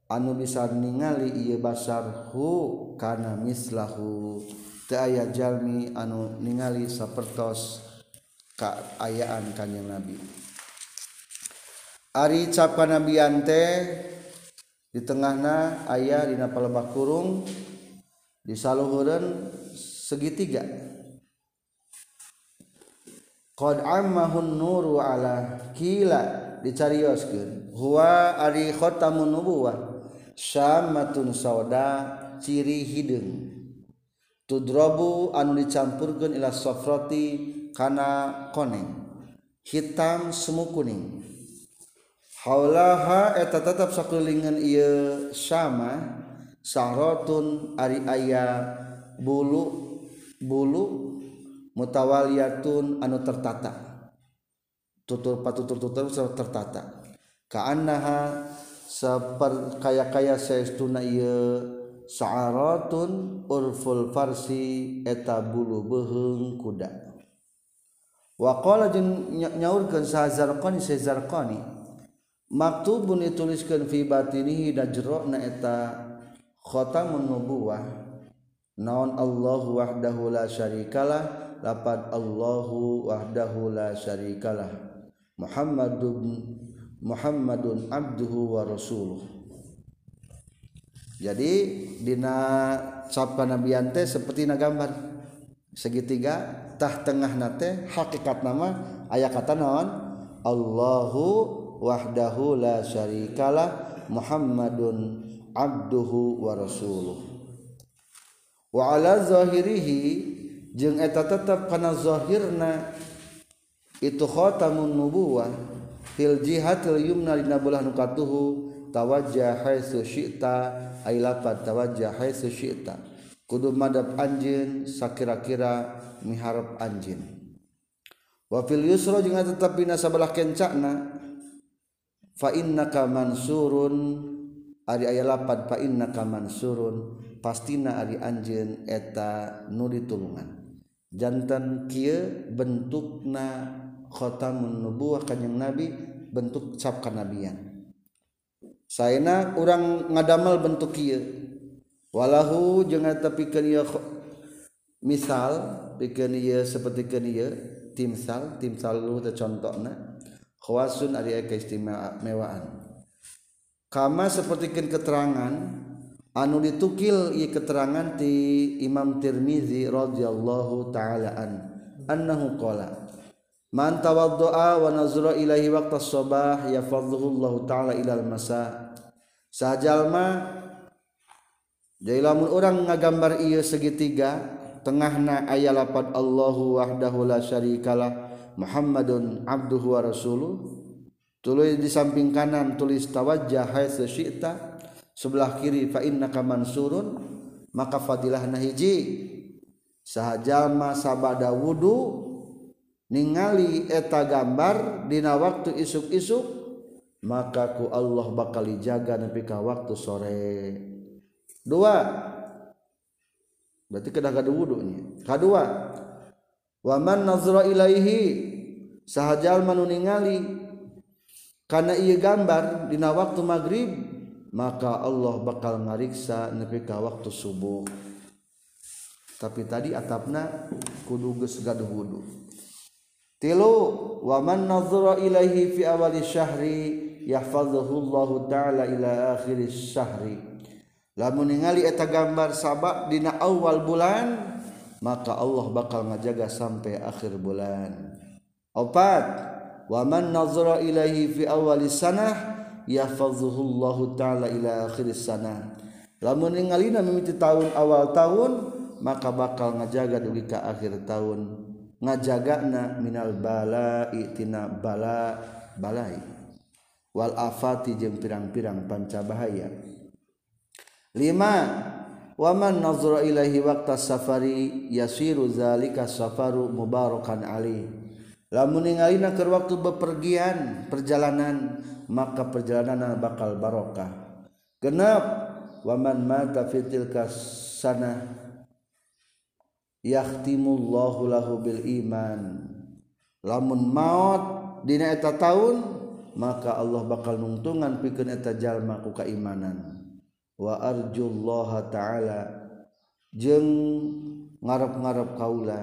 anu bisa ningali ia basarhu karena mislahu. Te aya jalmi anu ningali sapertos kaayaan kanyang nabi. Ari cap kanabian teh di tengahna ayah dina palebah kurung disaluhureun segitiga. Qad ammahun nuru ala kila dicarioskeun. Huwa ari khatamun nubuwah. Syamatun sauda ciri hideung. Tudrobu anu dicampurkeun ila safrati kana koneng. Hitam semu kuning. Haulaha eta tetap sakelilingan ieu sama sahrotun ari aya bulu bulu mutawaliyatun anu tertata. Tutur patutur tutur tertata. Kaannaha seper kaya-kaya saestuna ieu sa'aratun urful farsi eta bulu beuheung kuda. Wa qala jeung nyaurkeun sahazarqani sahazarqani maktubun dituliskeun fi batinihi dajrona eta khatamun nubuwah. Naon Allahu wahdahu la syarikalah lapad Allahu wahdahu la syarikalah. Muhammadun Muhammadun abduhu wa rasuluh. Jadi dina cap panabian teh seperti na gambar. Segitiga tah tengah nate hakikat nama ayat kata naon? Allahu wahdahu la syarikalah Muhammadun abduhu wa rasuluh. Wa ala zahirihi jeung eta tetep kana zahirna itu khatamun nubuwah. fil jihatil yumna dina bulah nukatuhu tawajjah haitsu syi'ta ay lapad tawajjah haitsu syi'ta. Kudu madab anjeun sakira-kira miharap anjeun. Wa fil yusra jeung tetep dina sabelah kencana fa innaka mansurun. Ari aya lapad fa innaka mansurun. Pastina ari anjeun eta nu ditulungan. Jantan kieu bentukna khotamun nubuwah kanjeng nabi bentuk cap kanabian. Saena urang ngadamel bentuk kieu walahu jeung eta pikeun ieu misal pikeun ieu sapertikeun ieu timsal timsal lu teh contona khawasun ari keistimewaan kama sapertikeun keterangan anu ditukil ieu keterangan ti Imam Tirmizi radhiyallahu taala an annahu qala man tawaddaa wa nazara ilaihi waqta sabah yafadhuhu Allah taala ilal masa. Sajalma jadi lamun orang ngagambar ieu segitiga tengahna aya lapad Allahu wahdahu la syarikalah Muhammadun abduhu wa rasuluh. Tulis di samping kanan tulis tawajjah haitsu syi'ta sebelah kiri fa innaka mansurun maka fadilahna hiji. Sahajalma sabada wudu ningali eta gambar dina waktu isuk-isuk maka ku Allah bakal dijaga nepi ka waktu sore. Dua. Berarti kena kadu wudunya kadua. Waman nazra ilaihi sahajal manu ningali. Karena ia gambar dina waktu maghrib maka Allah bakal ngariksa nepi ka waktu subuh. Tapi tadi atapna kudu geus gaduh wudu tilu waman nazara ilaihi fi awali syahri yahfazahullahu ta'ala ila akhiris syahri. Lamun ningali eta gambar sabak dina awal bulan maka Allah bakal ngajaga sampai akhir bulan. Opat waman nazara ilaihi fi awali sanah yahfazuhullahu ta'ala ila akhir sanah. Lamun ningalina mimiti tahun awal tahun maka bakal ngajaga dugi ka akhir tahun. Ngajagana minal bala itina bala balai. Wal afati jeung pirang-pirang panca bahaya lima waman nazara ilaihi waqta safari yasiru zalika safaru mubarakan ali lamun ningalina keur waktu bepergian perjalanan maka perjalanan bakal barokah. Genap waman mata fitil kasana yahtimullahu lahu bil iman. Lamun maut dina eta taun maka Allah bakal nungtungan pikeun eta jalma ku keimanan. Wa arjullaha ta'ala jeng ngarep-ngarep kaula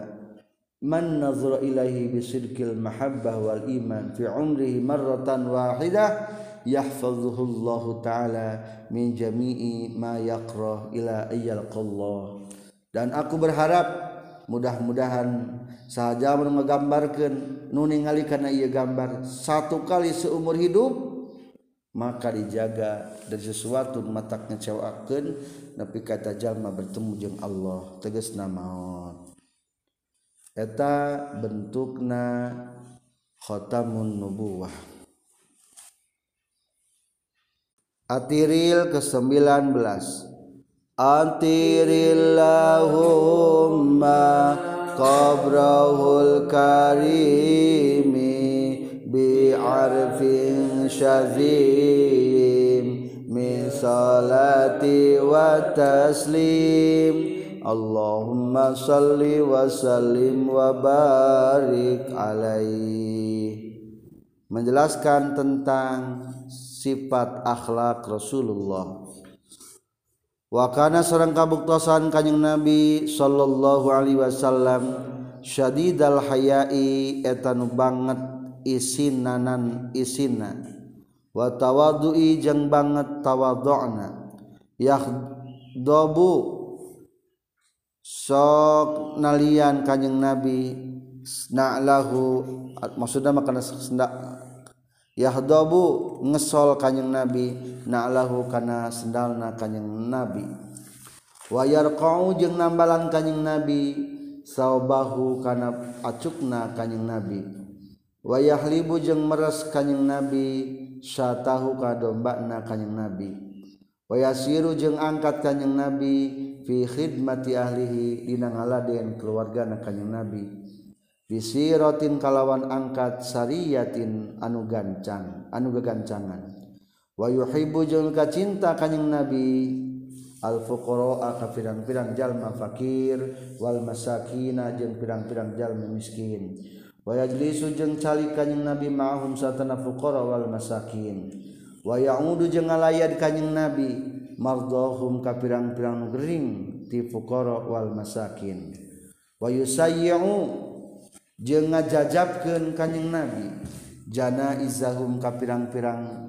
man nazara ilaihi bisidqil mahabbah wal iman fi umrihi marratan wahidah yahfazuhu Allah taala min jami'i ma yaqra ila ayyalqallah. Dan aku berharap mudah-mudahan saja menggambarkan nuningali karena ia gambar satu kali seumur hidup maka dijaga dari sesuatu matak ngecewakan tapi kata jalma bertemu jeng Allah tegas namaot eta bentukna khotamun nubuwah. Atiril ke-19 Antirillahumma qabrahul karimi bi'arfin syazim min salati wa taslim. Allahumma salli wa sallim wa barik alaih menjelaskan tentang sifat akhlak Rasulullah wakana seorang kabuktosan kanyeng nabi Shallallahu Alaihi Wasallam syadidal hayai etanu banget isin nanan isina. Wa tawadui banget tawadona yakhdobu. Sok nalian kanyeng nabi na'lahu maksudna makana sendak yahdabu ngesol kanyang nabi na'lahu kana sendalna kanyang nabi. Wayar kau jeung nambalan kanyang nabi saubahu kana acukna kanyang nabi. Wayahlibu jeung meres kanyang nabi syatahu kadombakna kanyang nabi. Wayasiru jeung angkat kanyang nabi fi khidmati ahlihi dina ngaladen keluargana kanyang nabi. bisirotin kalawan angkat sariyatin anu gancang anu gagancangan wa yuhibbu jeung kacinta kanjing nabi al fuqara ka pirang-pirang jalma fakir wal masakina jeung pirang-pirang jalma miskin. Wa yajlisu jeung cali kanjing nabi ma'hum satana fuqara wal masakin. Wa ya'udu jeung ngalayad kanjing nabi mardahum ka pirang-pirang gering ti fuqara wal masakin. Wa yusayyi'u je ngajajabken kanyeng nabi. Jana izahum ka pirang-pirang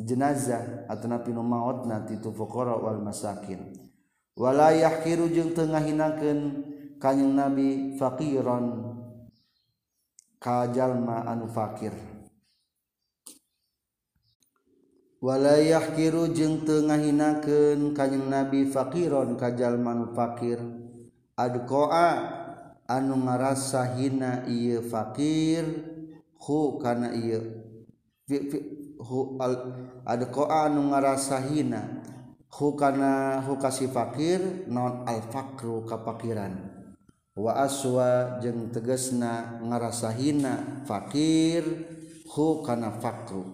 jenazah atau napinu maut na fuqara wal masakin. Wala yahkiru jeung teu ngahinakeun kanjing nabi faqiron ka jalma anu fakir. Wala yahkiru jeung teu ngahinakeun kanjing nabi faqiron ka jalma anu fakir. Adqa'a anu ngarasa hina ieu fakir hu kana ieu hu al adqa anu ngarasa hina. Hu kana hu kasih fakir non al fakru kapakiran. Wa aswa jeung tegasna ngarasa hina fakir hu kana fakru.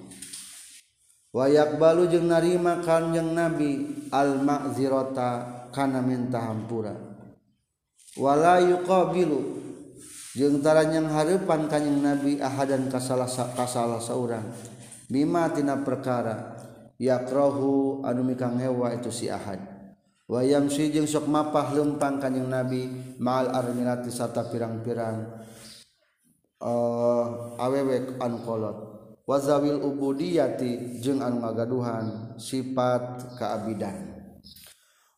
Wa balu jeung narima kanjeng nabi al ma'zirata kana minta hampura. wala yuqabilu. Jeung taranyang harepan kanjing nabi ahadan kasalah kasalah saurang. Bima tina perkara. Yakrahu anu mikang hewa itu si ahad. Wayam si jeung sok mapah lempang kanjing nabi ma'al armilati sarta pirang-pirang uh, awewek anu kolot. Wazawil ubudiyati jeung anu ngagaduhan sifat kaabidan.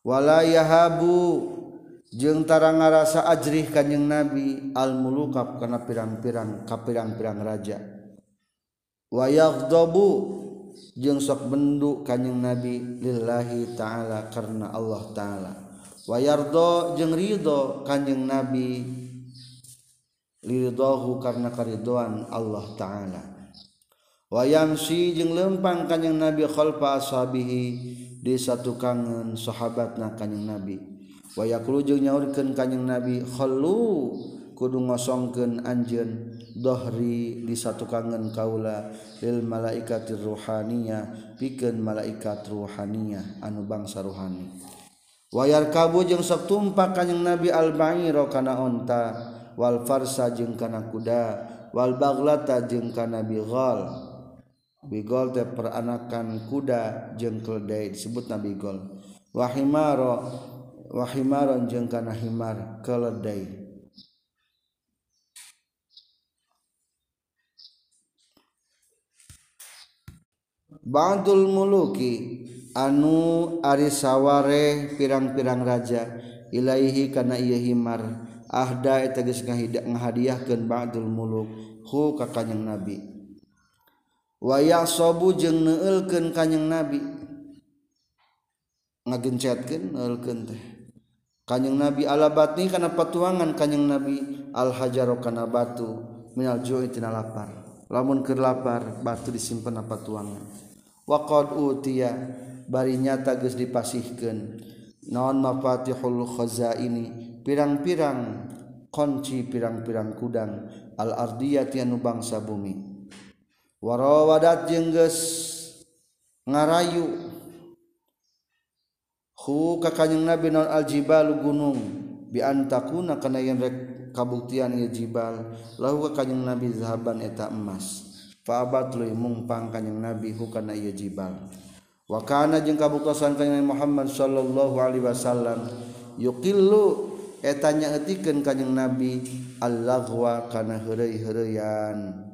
Wala yahabu jengtara ngarasa ajrih Kanjeng Nabi almulukab karena pirang-pirang kapirang-pirang raja. Wayakdobu jeung sok benduk Kanjeng Nabi lillahi ta'ala karena Allah ta'ala. Wayardo jeung ridho Kanjeng Nabi liridhohu karena karidoan Allah ta'ala. Wayamsi jeung lempang Kanjeng Nabi khalfa ashabihi di satu kangen sahabatna Kanjeng Nabi. wayakulu jeung nyaurkeun kanjing Nabi khallu kudu ngosongkeun anjeun dohri disatukangan kaula lil malaikatir ruhaniyah pikeun malaikat ruhaniyah anu bangsa ruhani. Wayar kabu jeung sok tumpak kanjing Nabi al-ba'ira kana onta wal farsa jeung kana kuda wal baglata jeung kana bighal bigol teh peranakan kuda jeung keledai disebut nabi gol wahimaro wahimaron jeung kana himar keledai. Ba'dul muluki anu ari saware pirang-pirang raja ilaihi kana ieu himar. Ahda eta geus ngahadiahkeun ba'dul muluk hu ka kanjing nabi. Wa yasabu jeung neueulkeun kanjing nabi. Ngagencetkeun neulkeun teh. kanyeng nabi ala batni kana patuangan kanyeng nabi al hajaro kana batu minal ju'i tina lapar. Lamun keur lapar batu disimpen apa tuangan wa qad utiya bari nyata geus dipasihkeun. Naon mafatihul khazaini? Pirang-pirang kunci pirang-pirang kudang al ardiyati anu bangsa bumi. Warawadat jeung geus ngarayu. ku kakanyang nabi non aljibalu gunung. Biantakuna kana yen rek kabuktian ieu jibal. Lahu ka kanjing nabi zahaban eta emas. Fa abat lu mungpang kanjing nabi hu kana ieu jibal. Wa kana jeung kabuktosan kanjing Muhammad sallallahu alaihi wasallam yuqillu eta nyaetikeun kanjing nabi al-laghwa kana heureuy-heureuyan.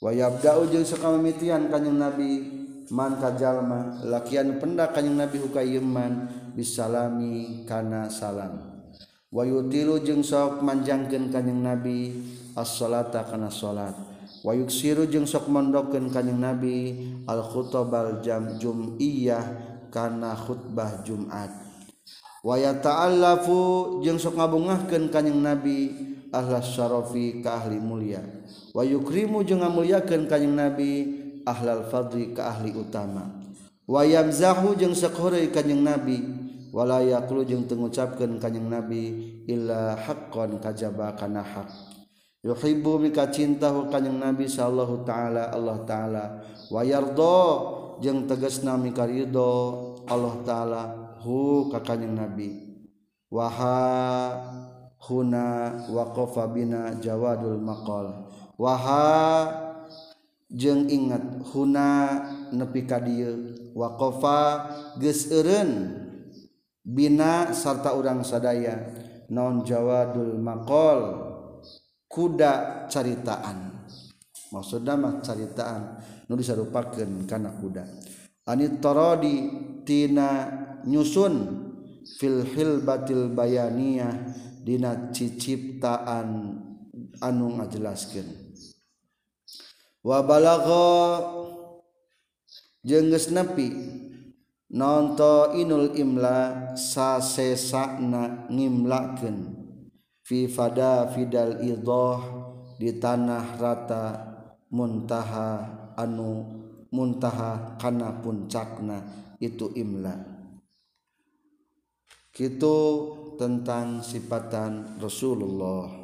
Wa yabda'u jeung sakamimitian kanjing nabi man kajallma lakian penda kanyang Nabi Hukaman bisalami kana salam. Wayu tilu jeung sok manjangkeun kanyang Nabi as-salata kana salat. Wayuk siru jeung sok mondokkeun kanyang Nabi al-khutobal jam jum'iyah kana khutbah Jumat. Waya ta'allafu jeung sok ngabungahkeun kanyang Nabi ahlas syarafi ka ahli mulia. Wayukrimu jeung ngamuliakeun kanyang Nabi ahlal fadli ka ahli utama. Wa yamzahu jeung sekhore kanjing nabi wala yaqulu jeung teu ngucapkeun kanjing nabi illa haqqan kajaba kana haq. Yuhibbu mika ka kanjing nabi sallallahu taala Allah taala. Wa yarda jeung tegasna mika ridho Allah taala hu ka kanjing nabi. Waha huna waqafa bina jawadul maqal. Waha jeng ingat Huna nepi ka dieu. Waqafa geus eureun bina sarta urang sadaya. Non jawadul maqal kuda caritaan. Maksudna mah caritaan nu disarupakeun kana kuda. Anit taradi tina nyusun fil hilbatil bayaniyah dina ciciptaan anu ngajelaskeun. wabalago jenges nepi. Nonto inul imla sasesakna ngimlaken fi fada fidal idoh di tanah rata muntaha anu muntaha kana puncakna itu imla. Kitu tentang sifatan Rasulullah.